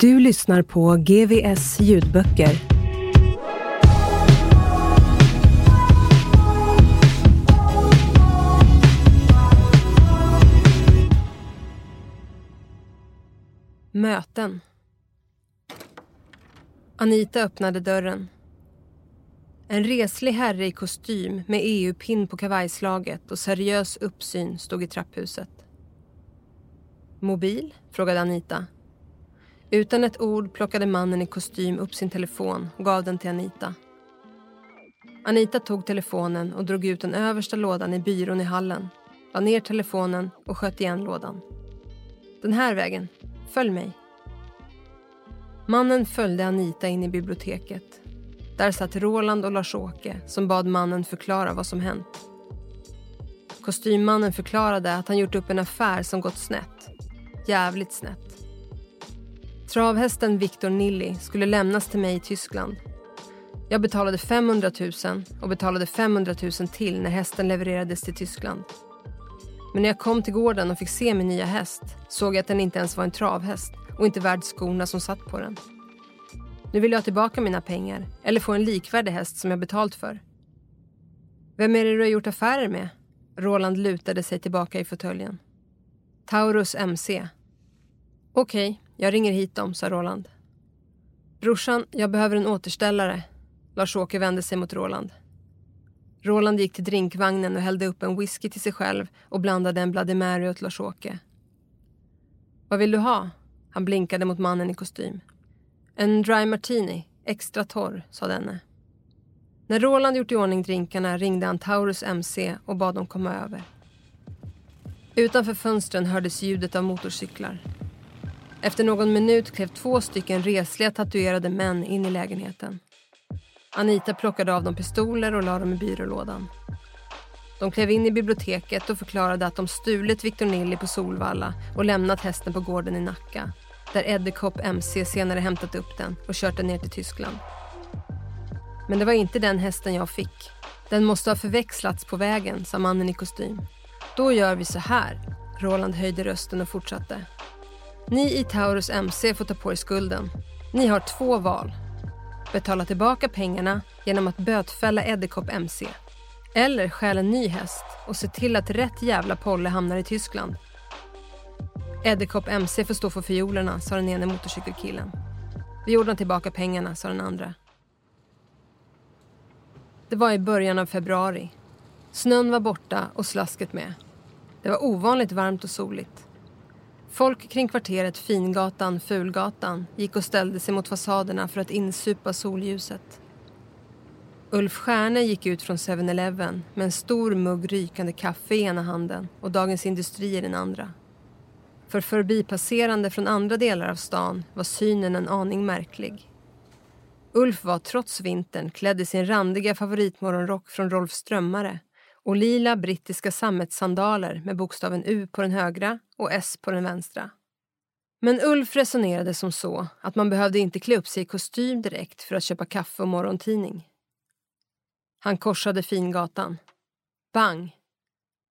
Du lyssnar på GVS ljudböcker. Möten. Anita öppnade dörren. En reslig herre i kostym med EU-pin på kavajslaget och seriös uppsyn stod i trapphuset. Mobil? frågade Anita. Utan ett ord plockade mannen i kostym upp sin telefon och gav den till Anita. Anita tog telefonen och drog ut den översta lådan i byrån i hallen, la ner telefonen och sköt igen lådan. Den här vägen. Följ mig. Mannen följde Anita in i biblioteket. Där satt Roland och Lars-Åke som bad mannen förklara vad som hänt. Kostymmannen förklarade att han gjort upp en affär som gått snett. Jävligt snett. Travhästen Victor Nilly skulle lämnas till mig i Tyskland. Jag betalade 500 000 och betalade 500 000 till när hästen levererades till Tyskland. Men när jag kom till gården och fick se min nya häst såg jag att den inte ens var en travhäst och inte värd skorna som satt på den. Nu vill jag ha tillbaka mina pengar eller få en likvärdig häst som jag betalt för. Vem är det du har gjort affärer med? Roland lutade sig tillbaka i fåtöljen. Taurus MC. Okej, okay, jag ringer hit dem, sa Roland. Brorsan, jag behöver en återställare. Lars-Åke vände sig mot Roland. Roland gick till drinkvagnen och hällde upp en whisky till sig själv och blandade en Bloody Mary åt Lars-Åke. Vad vill du ha? Han blinkade mot mannen i kostym. En dry martini, extra torr, sa denne. När Roland gjort i ordning drinkarna ringde han Taurus MC och bad dem komma över. Utanför fönstren hördes ljudet av motorcyklar. Efter någon minut klev två stycken resliga tatuerade män in i lägenheten. Anita plockade av dem pistoler och lade dem i byrålådan. De klev in i biblioteket och förklarade att de stulit Victor Nilly på Solvalla och lämnat hästen på gården i Nacka där Edderkopp MC senare hämtat upp den och kört den ner till Tyskland. Men det var inte den hästen jag fick. Den måste ha förväxlats på vägen, sa mannen i kostym. Då gör vi så här. Roland höjde rösten och fortsatte. Ni i Taurus MC får ta på er skulden. Ni har två val. Betala tillbaka pengarna genom att bötfälla Edderkopp MC. Eller stjäl en ny häst och se till att rätt jävla polle hamnar i Tyskland. Edderkopp MC får stå för fiolerna, sa den ene motorcykelkillen. Vi ordnar tillbaka pengarna, sa den andra. Det var i början av februari. Snön var borta och slasket med. Det var ovanligt varmt och soligt. Folk kring kvarteret Fingatan, Fulgatan gick och ställde sig mot fasaderna för att insupa solljuset. Ulf Stjärne gick ut från 7-Eleven med en stor mugg rykande kaffe i ena handen och Dagens Industri i den andra. För förbipasserande från andra delar av stan var synen en aning märklig. Ulf var trots vintern klädd i sin randiga favoritmorgonrock från Rolf Strömmare och lila brittiska sammetssandaler med bokstaven U på den högra och S på den vänstra. Men Ulf resonerade som så att man behövde inte klä upp sig i kostym direkt för att köpa kaffe och morgontidning. Han korsade Fingatan. Bang!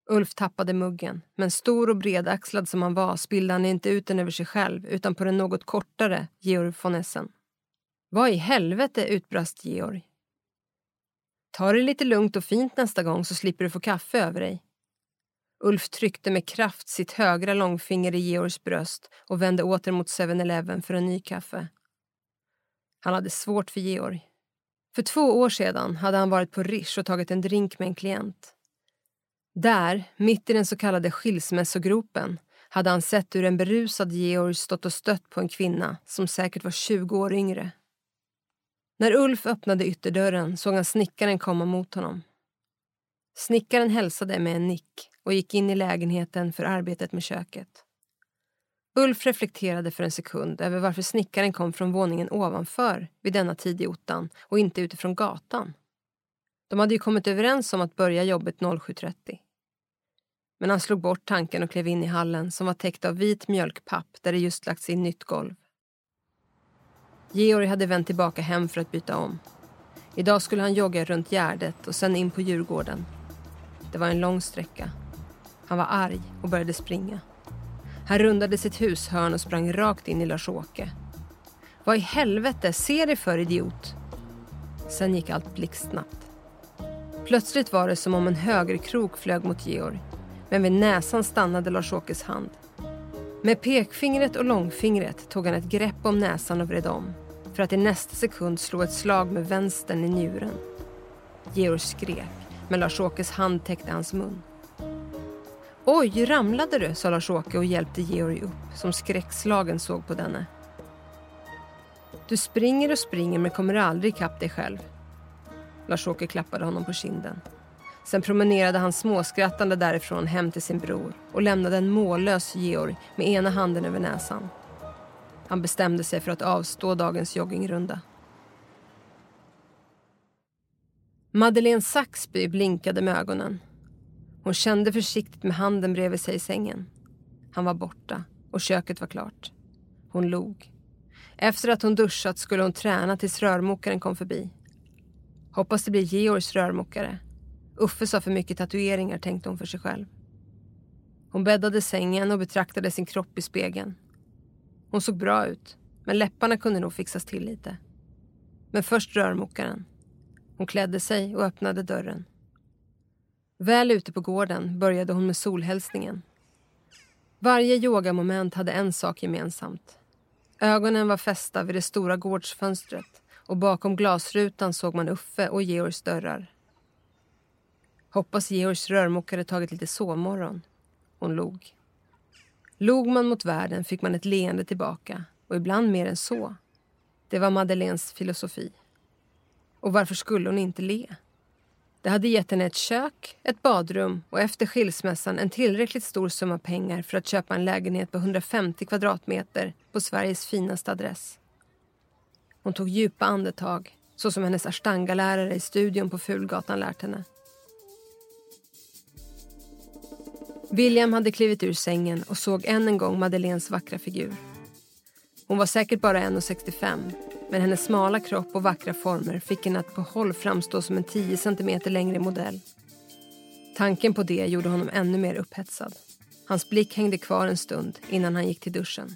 Ulf tappade muggen, men stor och bredaxlad som han var spillde han inte ut den över sig själv utan på den något kortare Georg von Essen. Vad i helvete, utbrast Georg. Ta det lite lugnt och fint nästa gång så slipper du få kaffe över dig. Ulf tryckte med kraft sitt högra långfinger i Georgs bröst och vände åter mot 7-Eleven för en ny kaffe. Han hade svårt för Georg. För två år sedan hade han varit på Rish och tagit en drink med en klient. Där, mitt i den så kallade skilsmässogropen, hade han sett hur en berusad Georg stått och stött på en kvinna som säkert var 20 år yngre. När Ulf öppnade ytterdörren såg han snickaren komma mot honom. Snickaren hälsade med en nick och gick in i lägenheten för arbetet med köket. Ulf reflekterade för en sekund över varför snickaren kom från våningen ovanför vid denna tid i ottan och inte utifrån gatan. De hade ju kommit överens om att börja jobbet 07.30. Men han slog bort tanken och klev in i hallen som var täckt av vit mjölkpapp där det just lagts in nytt golv. Georg hade vänt tillbaka hem för att byta om. Idag skulle han jogga runt Gärdet och sen in på Djurgården. Det var en lång sträcka. Han var arg och började springa. Han rundade sitt hushörn och sprang rakt in i Lars-Åke. Vad i helvete, ser dig för idiot! Sen gick allt blixtsnabbt. Plötsligt var det som om en högerkrok flög mot Georg. Men vid näsan stannade Lars-Åkes hand. Med pekfingret och långfingret tog han ett grepp om näsan och vred om för att i nästa sekund slå ett slag med vänstern i njuren. Georg skrek, men Lars-Åkes hand täckte hans mun. Oj, ramlade du? sa Lars-Åke och hjälpte Georg upp som skräckslagen såg på denne. Du springer och springer men kommer aldrig ikapp dig själv. Lars-Åke klappade honom på kinden. Sen promenerade han småskrattande därifrån hem till sin bror och lämnade en mållös Georg med ena handen över näsan. Han bestämde sig för att avstå dagens joggingrunda. Madeleine Saxby blinkade med ögonen. Hon kände försiktigt med handen bredvid sig i sängen. Han var borta och köket var klart. Hon log. Efter att hon duschat skulle hon träna tills rörmokaren kom förbi. Hoppas det blir Georgs rörmokare. Uffe sa för mycket tatueringar, tänkte hon för sig själv. Hon bäddade sängen och betraktade sin kropp i spegeln. Hon såg bra ut, men läpparna kunde nog fixas till lite. Men först rörmokaren. Hon klädde sig och öppnade dörren. Väl ute på gården började hon med solhälsningen. Varje yogamoment hade en sak gemensamt. Ögonen var fästa vid det stora gårdsfönstret och bakom glasrutan såg man Uffe och Georgs dörrar. Hoppas Georgs rörmokare tagit lite sovmorgon. Hon log. Log man mot världen fick man ett leende tillbaka och ibland mer än så. Det var Madeleines filosofi. Och varför skulle hon inte le? Det hade gett henne ett kök, ett badrum och efter skilsmässan en tillräckligt stor summa pengar för att köpa en lägenhet på 150 kvadratmeter på Sveriges finaste adress. Hon tog djupa andetag, så som hennes ashtanga-lärare i studion på Fulgatan lärt henne. William hade klivit ur sängen och såg än en gång Madeleines vackra figur. Hon var säkert bara 1,65 men hennes smala kropp och vackra former fick henne att på håll framstå som en 10 cm längre modell. Tanken på det gjorde honom ännu mer upphetsad. Hans blick hängde kvar en stund innan han gick till duschen.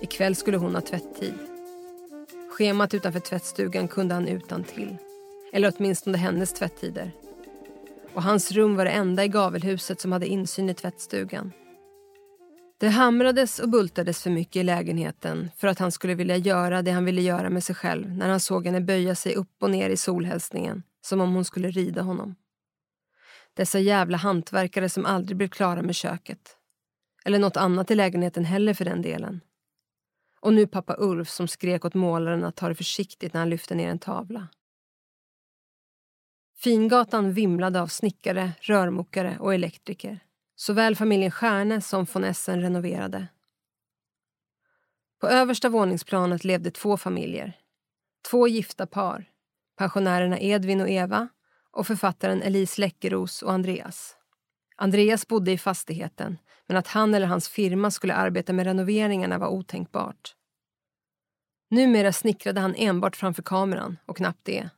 I kväll skulle hon ha tvätttid. Schemat utanför tvättstugan kunde han utan till. Eller åtminstone hennes tvättider. Och hans rum var det enda i gavelhuset som hade insyn i tvättstugan. Det hamrades och bultades för mycket i lägenheten för att han skulle vilja göra det han ville göra med sig själv när han såg henne böja sig upp och ner i solhälsningen som om hon skulle rida honom. Dessa jävla hantverkare som aldrig blev klara med köket. Eller något annat i lägenheten heller för den delen. Och nu pappa Ulf som skrek åt målaren att ta det försiktigt när han lyfte ner en tavla. Fingatan vimlade av snickare, rörmokare och elektriker. Såväl familjen Stjärne som von Essen renoverade. På översta våningsplanet levde två familjer. Två gifta par. Pensionärerna Edvin och Eva och författaren Elise Läckeros och Andreas. Andreas bodde i fastigheten men att han eller hans firma skulle arbeta med renoveringarna var otänkbart. Numera snickrade han enbart framför kameran och knappt det.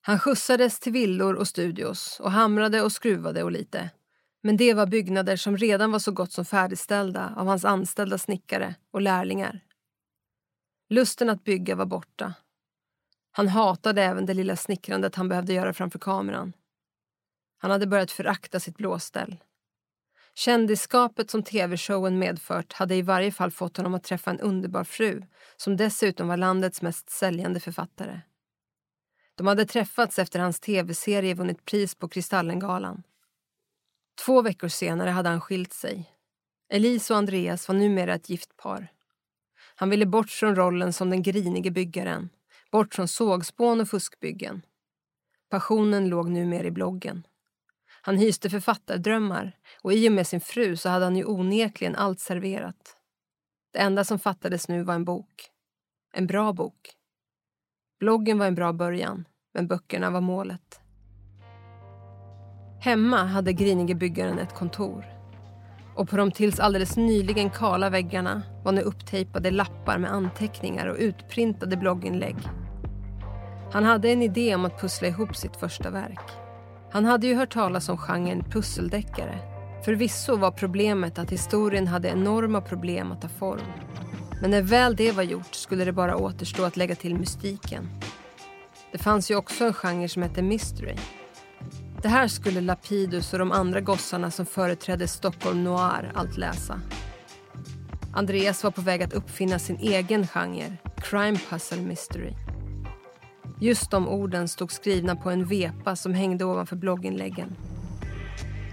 Han skjutsades till villor och studios och hamrade och skruvade och lite. Men det var byggnader som redan var så gott som färdigställda av hans anställda snickare och lärlingar. Lusten att bygga var borta. Han hatade även det lilla snickrandet han behövde göra framför kameran. Han hade börjat förakta sitt blåställ. Kändisskapet som tv-showen medfört hade i varje fall fått honom att träffa en underbar fru som dessutom var landets mest säljande författare. De hade träffats efter hans tv-serie vunnit pris på Kristallengalan. Två veckor senare hade han skilt sig. Elise och Andreas var numera ett gift par. Han ville bort från rollen som den grinige byggaren, bort från sågspån och fuskbyggen. Passionen låg numera i bloggen. Han hyste författardrömmar och i och med sin fru så hade han ju onekligen allt serverat. Det enda som fattades nu var en bok. En bra bok. Bloggen var en bra början, men böckerna var målet. Hemma hade grinige byggaren ett kontor. Och på de tills alldeles nyligen kala väggarna var nu upptejpade lappar med anteckningar och utprintade blogginlägg. Han hade en idé om att pussla ihop sitt första verk. Han hade ju hört talas om genren pusseldeckare. Förvisso var problemet att historien hade enorma problem att ta form. Men när väl det var gjort skulle det bara återstå att lägga till mystiken. Det fanns ju också en genre som hette mystery. Det här skulle Lapidus och de andra gossarna som företrädde Stockholm noir allt läsa. Andreas var på väg att uppfinna sin egen genre, crime puzzle mystery. Just de orden stod skrivna på en vepa som hängde ovanför blogginläggen.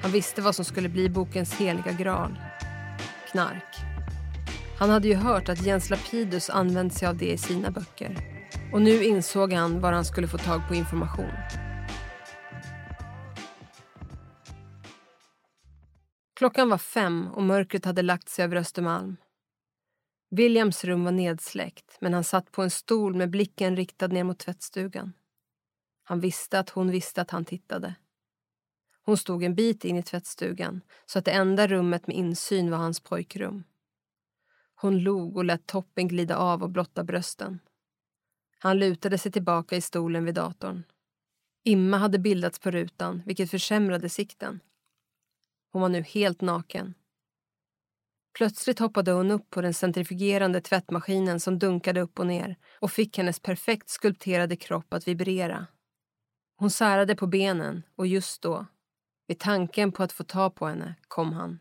Han visste vad som skulle bli bokens heliga graal. Knark. Han hade ju hört att Jens Lapidus använt sig av det i sina böcker. Och nu insåg han var han skulle få tag på information. Klockan var fem och mörkret hade lagt sig över Östermalm. Williams rum var nedsläckt men han satt på en stol med blicken riktad ner mot tvättstugan. Han visste att hon visste att han tittade. Hon stod en bit in i tvättstugan så att det enda rummet med insyn var hans pojkrum. Hon log och lät toppen glida av och blotta brösten. Han lutade sig tillbaka i stolen vid datorn. Imma hade bildats på rutan, vilket försämrade sikten. Hon var nu helt naken. Plötsligt hoppade hon upp på den centrifugerande tvättmaskinen som dunkade upp och ner och fick hennes perfekt skulpterade kropp att vibrera. Hon särade på benen och just då, vid tanken på att få ta på henne, kom han.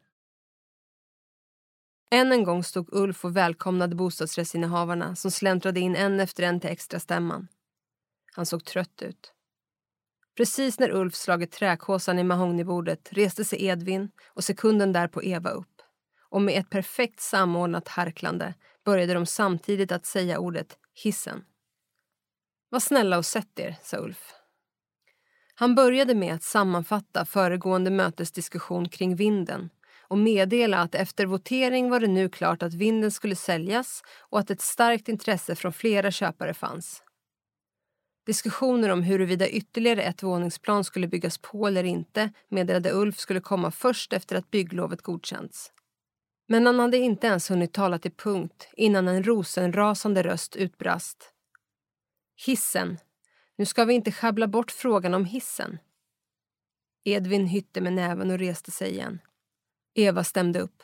Än en gång stod Ulf och välkomnade bostadsrättsinnehavarna som släntrade in en efter en till extra stämman. Han såg trött ut. Precis när Ulf slagit träkåsan i mahognybordet reste sig Edvin och sekunden därpå Eva upp. Och med ett perfekt samordnat harklande började de samtidigt att säga ordet hissen. Var snälla och sätt er, sa Ulf. Han började med att sammanfatta föregående mötesdiskussion kring vinden och meddela att efter votering var det nu klart att vinden skulle säljas och att ett starkt intresse från flera köpare fanns. Diskussioner om huruvida ytterligare ett våningsplan skulle byggas på eller inte meddelade Ulf skulle komma först efter att bygglovet godkänts. Men han hade inte ens hunnit tala till punkt innan en rosenrasande röst utbrast. Hissen. Nu ska vi inte schabbla bort frågan om hissen. Edvin hytte med näven och reste sig igen. Eva stämde upp.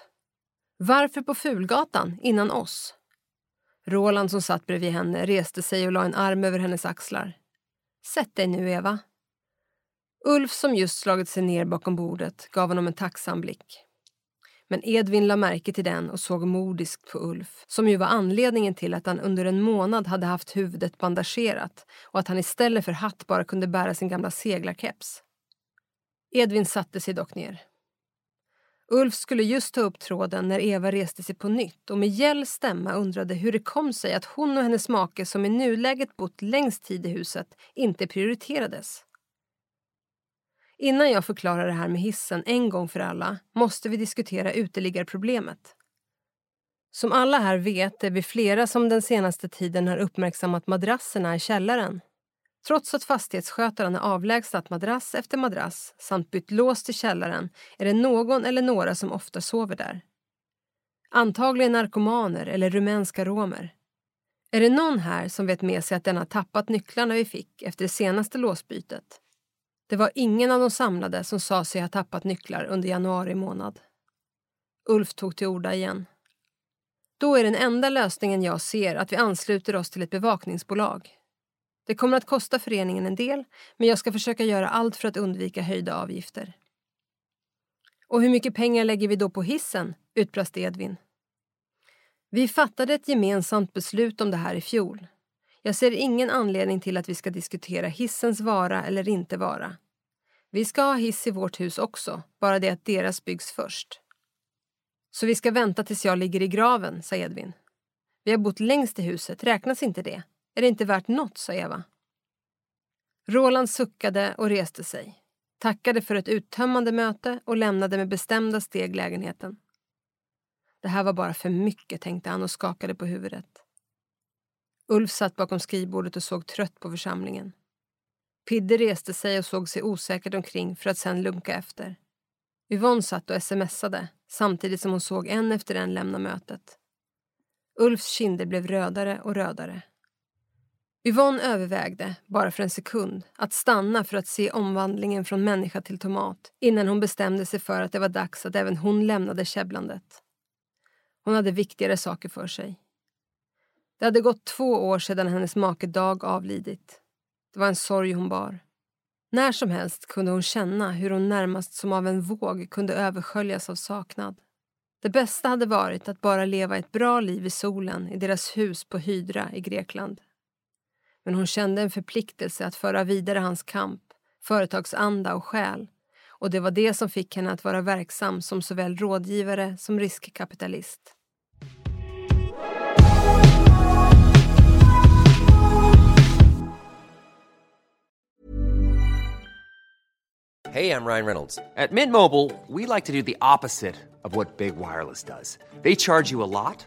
Varför på Fulgatan, innan oss? Roland som satt bredvid henne reste sig och la en arm över hennes axlar. Sätt dig nu, Eva. Ulf, som just slagit sig ner bakom bordet, gav honom en tacksam blick. Men Edvin la märke till den och såg modiskt på Ulf som ju var anledningen till att han under en månad hade haft huvudet bandagerat och att han istället för hatt bara kunde bära sin gamla seglarkeps. Edvin satte sig dock ner. Ulf skulle just ta upp tråden när Eva reste sig på nytt och med gäll stämma undrade hur det kom sig att hon och hennes make som i nuläget bott längst tid i huset inte prioriterades. Innan jag förklarar det här med hissen en gång för alla måste vi diskutera uteliggarproblemet. Som alla här vet är vi flera som den senaste tiden har uppmärksammat madrasserna i källaren. Trots att fastighetsskötaren har avlägsnat madrass efter madrass samt bytt lås till källaren är det någon eller några som ofta sover där. Antagligen narkomaner eller rumänska romer. Är det någon här som vet med sig att den har tappat nycklarna vi fick efter det senaste låsbytet? Det var ingen av de samlade som sa sig ha tappat nycklar under januari månad. Ulf tog till orda igen. Då är den enda lösningen jag ser att vi ansluter oss till ett bevakningsbolag. Det kommer att kosta föreningen en del, men jag ska försöka göra allt för att undvika höjda avgifter. Och hur mycket pengar lägger vi då på hissen? utbrast Edvin. Vi fattade ett gemensamt beslut om det här i fjol. Jag ser ingen anledning till att vi ska diskutera hissens vara eller inte vara. Vi ska ha hiss i vårt hus också, bara det att deras byggs först. Så vi ska vänta tills jag ligger i graven, sa Edvin. Vi har bott längst i huset, räknas inte det? Är det inte värt något, sa Eva. Roland suckade och reste sig, tackade för ett uttömmande möte och lämnade med bestämda steg lägenheten. Det här var bara för mycket, tänkte han och skakade på huvudet. Ulf satt bakom skrivbordet och såg trött på församlingen. Pidde reste sig och såg sig osäkert omkring för att sen lunka efter. Yvonne satt och smsade samtidigt som hon såg en efter en lämna mötet. Ulfs kinder blev rödare och rödare. Yvonne övervägde, bara för en sekund, att stanna för att se omvandlingen från människa till tomat innan hon bestämde sig för att det var dags att även hon lämnade käbblandet. Hon hade viktigare saker för sig. Det hade gått två år sedan hennes make Dag avlidit. Det var en sorg hon bar. När som helst kunde hon känna hur hon närmast som av en våg kunde översköljas av saknad. Det bästa hade varit att bara leva ett bra liv i solen i deras hus på Hydra i Grekland. Men hon kände en förpliktelse att föra vidare hans kamp, företagsanda och själ och det var det som fick henne att vara verksam som såväl rådgivare som riskkapitalist. Hej, jag Ryan Reynolds. På Mint Mobile, we like to do the opposite of what Big Wireless does. They charge you a lot,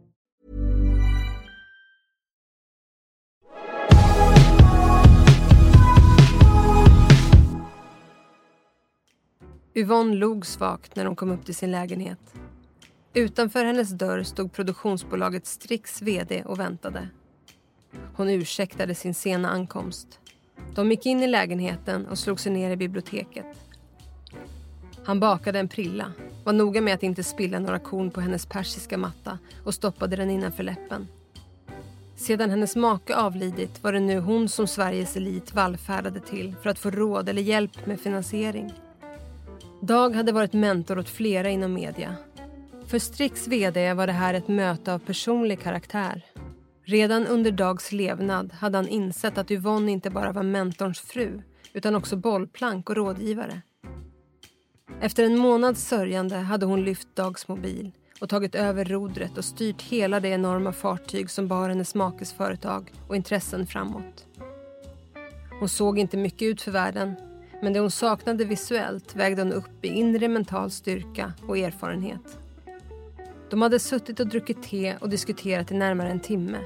Yvonne log svagt när hon kom upp till sin lägenhet. Utanför hennes dörr stod produktionsbolaget Strix VD och väntade. Hon ursäktade sin sena ankomst. De gick in i lägenheten och slog sig ner i biblioteket. Han bakade en prilla, var noga med att inte spilla några korn på hennes persiska matta och stoppade den innanför läppen. Sedan hennes make avlidit var det nu hon som Sveriges elit vallfärdade till för att få råd eller hjälp med finansiering. Dag hade varit mentor åt flera inom media. För Strix VD var det här ett möte av personlig karaktär. Redan under Dags levnad hade han insett att Yvonne inte bara var mentorns fru utan också bollplank och rådgivare. Efter en månads sörjande hade hon lyft Dags mobil och tagit över rodret och styrt hela det enorma fartyg som bar hennes makes företag och intressen framåt. Hon såg inte mycket ut för världen men det hon saknade visuellt vägde hon upp i inre mental styrka och erfarenhet. De hade suttit och druckit te och diskuterat i närmare en timme.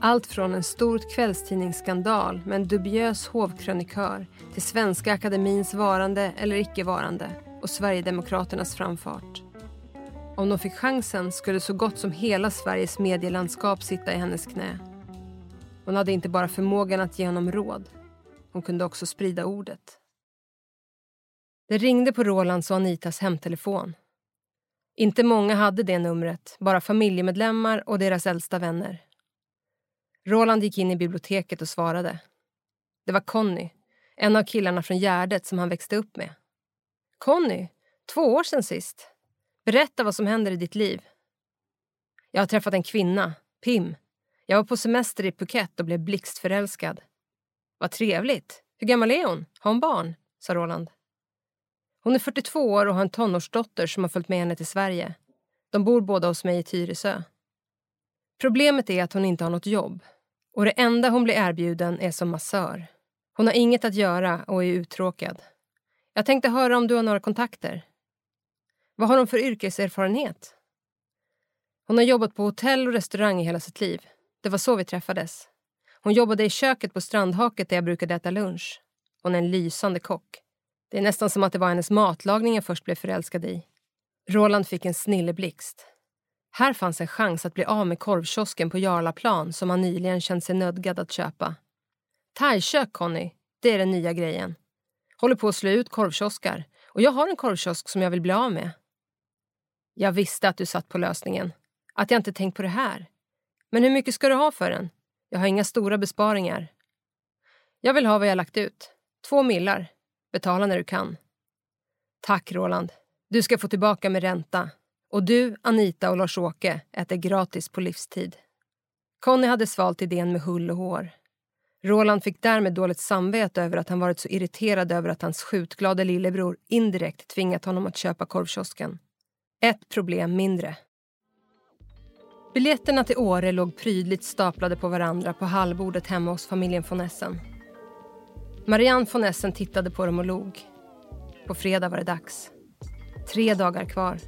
Allt från en stor kvällstidningsskandal med en dubiös hovkrönikör till Svenska Akademins varande eller icke-varande och Sverigedemokraternas framfart. Om de fick chansen skulle så gott som hela Sveriges medielandskap sitta i hennes knä. Hon hade inte bara förmågan att ge honom råd, hon kunde också sprida ordet. Det ringde på Rolands och Anitas hemtelefon. Inte många hade det numret, bara familjemedlemmar och deras äldsta vänner. Roland gick in i biblioteket och svarade. Det var Conny, en av killarna från Gärdet som han växte upp med. Conny, två år sedan sist. Berätta vad som händer i ditt liv. Jag har träffat en kvinna, Pim. Jag var på semester i Phuket och blev blixtförälskad. Vad trevligt. Hur gammal är hon? Har hon barn? sa Roland. Hon är 42 år och har en tonårsdotter som har följt med henne till Sverige. De bor båda hos mig i Tyresö. Problemet är att hon inte har något jobb och det enda hon blir erbjuden är som massör. Hon har inget att göra och är uttråkad. Jag tänkte höra om du har några kontakter. Vad har hon för yrkeserfarenhet? Hon har jobbat på hotell och restaurang i hela sitt liv. Det var så vi träffades. Hon jobbade i köket på Strandhaket där jag brukade äta lunch. Hon är en lysande kock. Det är nästan som att det var hennes matlagning jag först blev förälskad i. Roland fick en snilleblixt. Här fanns en chans att bli av med korvkiosken på Jarlaplan som han nyligen känt sig nödgad att köpa. Thaikök, Conny, det är den nya grejen. Håller på att slå ut korvkioskar och jag har en korvkiosk som jag vill bli av med. Jag visste att du satt på lösningen. Att jag inte tänkt på det här. Men hur mycket ska du ha för den? Jag har inga stora besparingar. Jag vill ha vad jag lagt ut. Två millar. Betala när du kan. Tack, Roland. Du ska få tillbaka med ränta. Och du, Anita och Lars-Åke äter gratis på livstid. Conny hade svalt idén med hull och hår. Roland fick därmed dåligt samvete över att han varit så irriterad över att hans skjutglade lillebror indirekt tvingat honom att köpa korvkiosken. Ett problem mindre. Biljetterna till Åre låg prydligt staplade på varandra på hallbordet hemma hos familjen von Essen. Marianne von Essen tittade på dem och log. På fredag var det dags. Tre dagar kvar.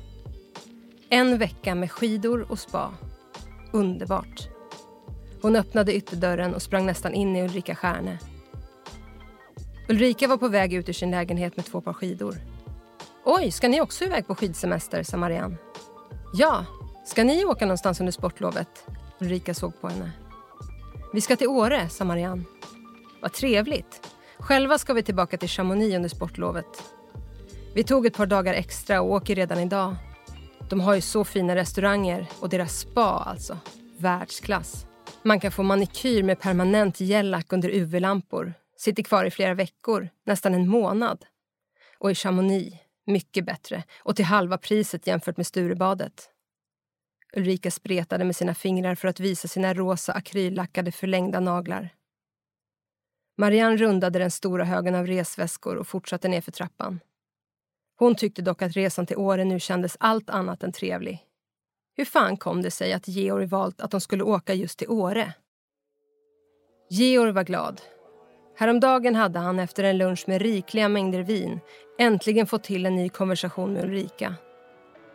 En vecka med skidor och spa. Underbart. Hon öppnade ytterdörren och sprang nästan in i Ulrika Stjärne. Ulrika var på väg ut ur sin lägenhet med två par skidor. Oj, ska ni också iväg på skidsemester, sa Marianne. Ja, ska ni åka någonstans under sportlovet? Ulrika såg på henne. Vi ska till Åre, sa Marianne. Vad trevligt. Själva ska vi tillbaka till Chamonix under sportlovet. Vi tog ett par dagar extra och åker redan idag. De har ju så fina restauranger och deras spa alltså. Världsklass. Man kan få manikyr med permanent gellack under UV-lampor. Sitter kvar i flera veckor, nästan en månad. Och i Chamonix, mycket bättre och till halva priset jämfört med Sturebadet. Ulrika spretade med sina fingrar för att visa sina rosa akryllackade förlängda naglar. Marianne rundade den stora högen av resväskor och fortsatte ner för trappan. Hon tyckte dock att resan till Åre nu kändes allt annat än trevlig. Hur fan kom det sig att Georg valt att de skulle åka just till Åre? Georg var glad. Häromdagen hade han efter en lunch med rikliga mängder vin äntligen fått till en ny konversation med Ulrika.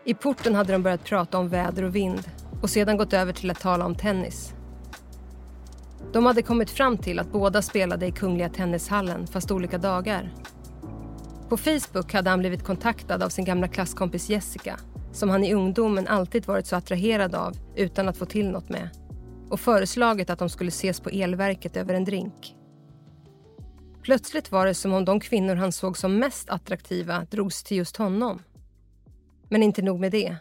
I porten hade de börjat prata om väder och vind och sedan gått över till att tala om tennis. De hade kommit fram till att båda spelade i Kungliga Tennishallen fast olika dagar. På Facebook hade han blivit kontaktad av sin gamla klasskompis Jessica som han i ungdomen alltid varit så attraherad av utan att få till något med och föreslagit att de skulle ses på elverket över en drink. Plötsligt var det som om de kvinnor han såg som mest attraktiva drogs till just honom. Men inte nog med det.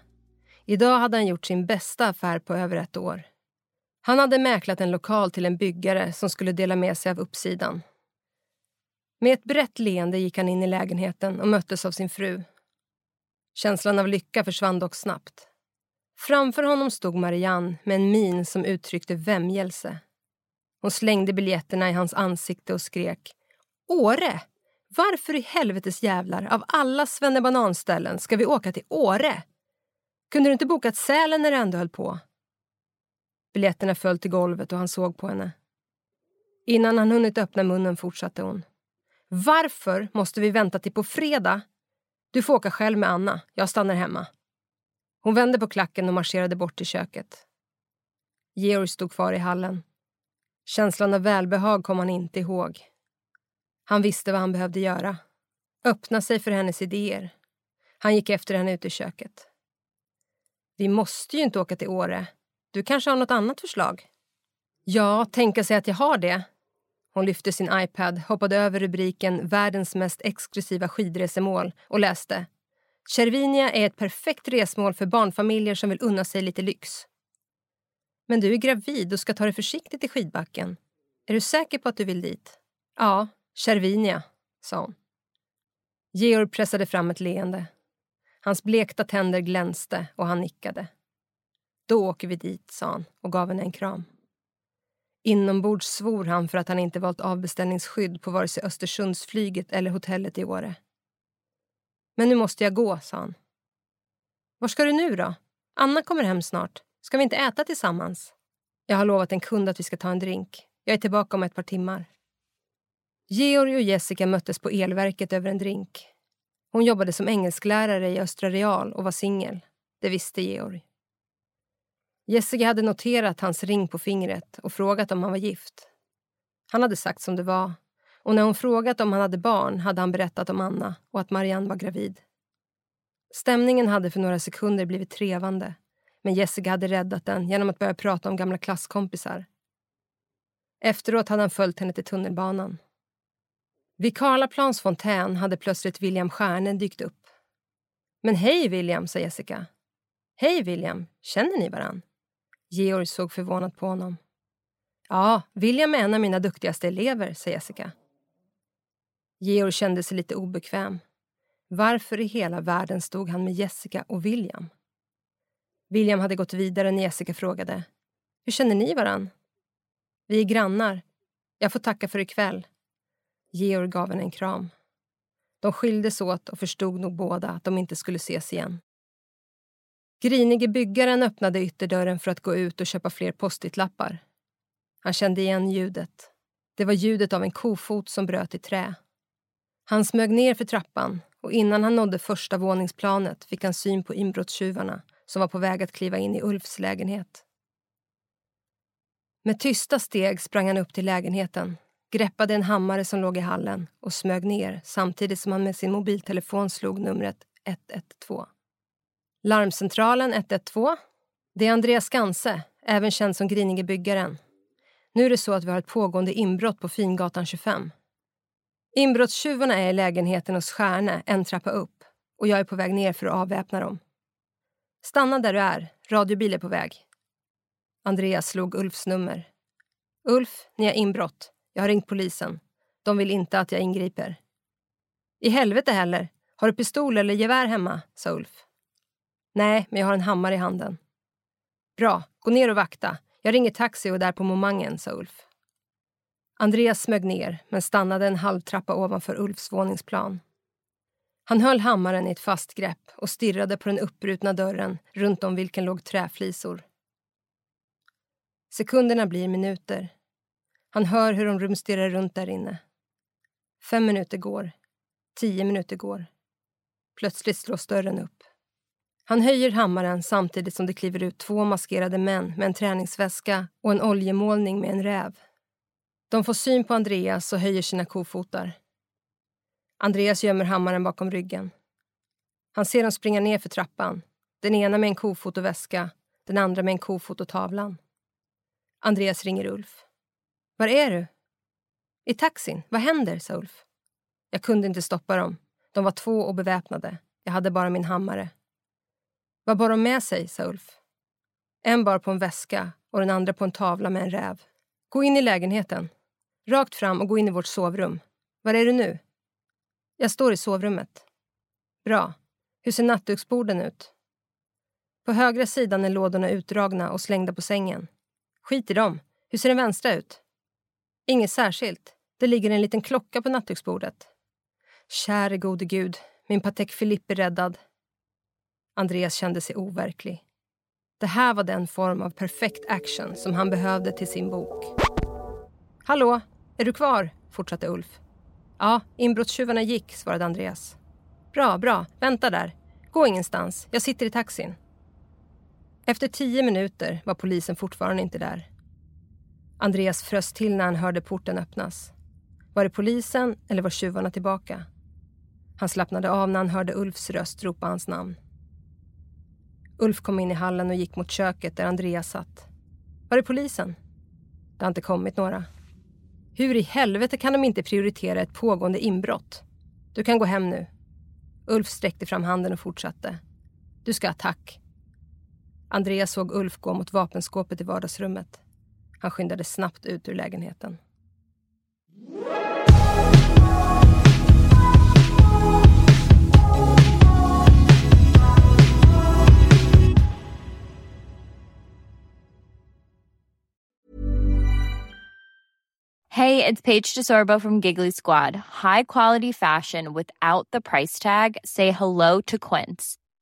Idag hade han gjort sin bästa affär på över ett år. Han hade mäklat en lokal till en byggare som skulle dela med sig av uppsidan. Med ett brett leende gick han in i lägenheten och möttes av sin fru. Känslan av lycka försvann dock snabbt. Framför honom stod Marianne med en min som uttryckte vämjelse. Hon slängde biljetterna i hans ansikte och skrek. Åre! Varför i helvetes jävlar, av alla svennebananställen, ska vi åka till Åre? Kunde du inte bokat Sälen när du ändå höll på? Biljetterna föll till golvet och han såg på henne. Innan han hunnit öppna munnen fortsatte hon. Varför måste vi vänta till på fredag? Du får åka själv med Anna. Jag stannar hemma. Hon vände på klacken och marscherade bort till köket. Georg stod kvar i hallen. Känslan av välbehag kom han inte ihåg. Han visste vad han behövde göra. Öppna sig för hennes idéer. Han gick efter henne ut i köket. Vi måste ju inte åka till Åre. Du kanske har något annat förslag? Ja, tänka sig att jag har det. Hon lyfte sin iPad, hoppade över rubriken Världens mest exklusiva skidresemål och läste Cervinia är ett perfekt resmål för barnfamiljer som vill unna sig lite lyx. Men du är gravid och ska ta det försiktigt i skidbacken. Är du säker på att du vill dit? Ja, Cervinia, sa hon. Georg pressade fram ett leende. Hans blekta tänder glänste och han nickade. Då åker vi dit, sa han och gav henne en kram. Inombords svor han för att han inte valt avbeställningsskydd på vare sig Östersundsflyget eller hotellet i Åre. Men nu måste jag gå, sa han. Var ska du nu då? Anna kommer hem snart. Ska vi inte äta tillsammans? Jag har lovat en kund att vi ska ta en drink. Jag är tillbaka om ett par timmar. Georg och Jessica möttes på elverket över en drink. Hon jobbade som engelsklärare i Östra Real och var singel. Det visste Georg. Jessica hade noterat hans ring på fingret och frågat om han var gift. Han hade sagt som det var och när hon frågat om han hade barn hade han berättat om Anna och att Marianne var gravid. Stämningen hade för några sekunder blivit trevande men Jessica hade räddat den genom att börja prata om gamla klasskompisar. Efteråt hade han följt henne till tunnelbanan. Vid Karlaplans fontän hade plötsligt William Stjärne dykt upp. Men hej William, sa Jessica. Hej William, känner ni varann? Georg såg förvånat på honom. Ja, William är en av mina duktigaste elever, sa Jessica. Georg kände sig lite obekväm. Varför i hela världen stod han med Jessica och William? William hade gått vidare när Jessica frågade. Hur känner ni varann? Vi är grannar. Jag får tacka för ikväll. Georg gav henne en kram. De skildes åt och förstod nog båda att de inte skulle ses igen. Grinige byggaren öppnade ytterdörren för att gå ut och köpa fler postitlappar. Han kände igen ljudet. Det var ljudet av en kofot som bröt i trä. Han smög ner för trappan och innan han nådde första våningsplanet fick han syn på inbrottstjuvarna som var på väg att kliva in i Ulfs lägenhet. Med tysta steg sprang han upp till lägenheten, greppade en hammare som låg i hallen och smög ner samtidigt som han med sin mobiltelefon slog numret 112. Larmcentralen 112. Det är Andreas Skanse, även känd som Grinige byggaren. Nu är det så att vi har ett pågående inbrott på Fingatan 25. Inbrottstjuvarna är i lägenheten hos Stjärne, en trappa upp och jag är på väg ner för att avväpna dem. Stanna där du är. Radiobil är på väg. Andreas slog Ulfs nummer. Ulf, ni har inbrott. Jag har ringt polisen. De vill inte att jag ingriper. I helvete heller. Har du pistol eller gevär hemma? sa Ulf. Nej, men jag har en hammare i handen. Bra, gå ner och vakta. Jag ringer taxi och är där på momangen, sa Ulf. Andreas smög ner, men stannade en halv trappa ovanför Ulfs våningsplan. Han höll hammaren i ett fast grepp och stirrade på den uppbrutna dörren runt om vilken låg träflisor. Sekunderna blir minuter. Han hör hur de rumsterar runt där inne. Fem minuter går. Tio minuter går. Plötsligt slås dörren upp. Han höjer hammaren samtidigt som det kliver ut två maskerade män med en träningsväska och en oljemålning med en räv. De får syn på Andreas och höjer sina kofotar. Andreas gömmer hammaren bakom ryggen. Han ser dem springa ner för trappan. Den ena med en kofotoväska, den andra med en kofototavlan. Andreas ringer Ulf. Var är du? I taxin. Vad händer? sa Ulf. Jag kunde inte stoppa dem. De var två och beväpnade. Jag hade bara min hammare. Vad bar de med sig? sa Ulf. En bar på en väska och den andra på en tavla med en räv. Gå in i lägenheten. Rakt fram och gå in i vårt sovrum. Var är du nu? Jag står i sovrummet. Bra. Hur ser nattduksborden ut? På högra sidan är lådorna utdragna och slängda på sängen. Skit i dem. Hur ser den vänstra ut? Inget särskilt. Det ligger en liten klocka på nattduksbordet. Käre gode gud, min Patek Philippe är räddad. Andreas kände sig overklig. Det här var den form av perfekt action som han behövde till sin bok. Hallå, är du kvar? fortsatte Ulf. Ja, inbrottstjuvarna gick, svarade Andreas. Bra, bra. Vänta där. Gå ingenstans. Jag sitter i taxin. Efter tio minuter var polisen fortfarande inte där. Andreas frös till när han hörde porten öppnas. Var det polisen eller var tjuvarna tillbaka? Han slappnade av när han hörde Ulfs röst ropa hans namn. Ulf kom in i hallen och gick mot köket där Andreas satt. Var är polisen? Det har inte kommit några. Hur i helvete kan de inte prioritera ett pågående inbrott? Du kan gå hem nu. Ulf sträckte fram handen och fortsatte. Du ska ha tack. Andreas såg Ulf gå mot vapenskåpet i vardagsrummet. Han skyndade snabbt ut ur lägenheten. Hej, det är Paige DeSorbo från Giggly Squad. High quality fashion without the price tag. Say hello to Quince.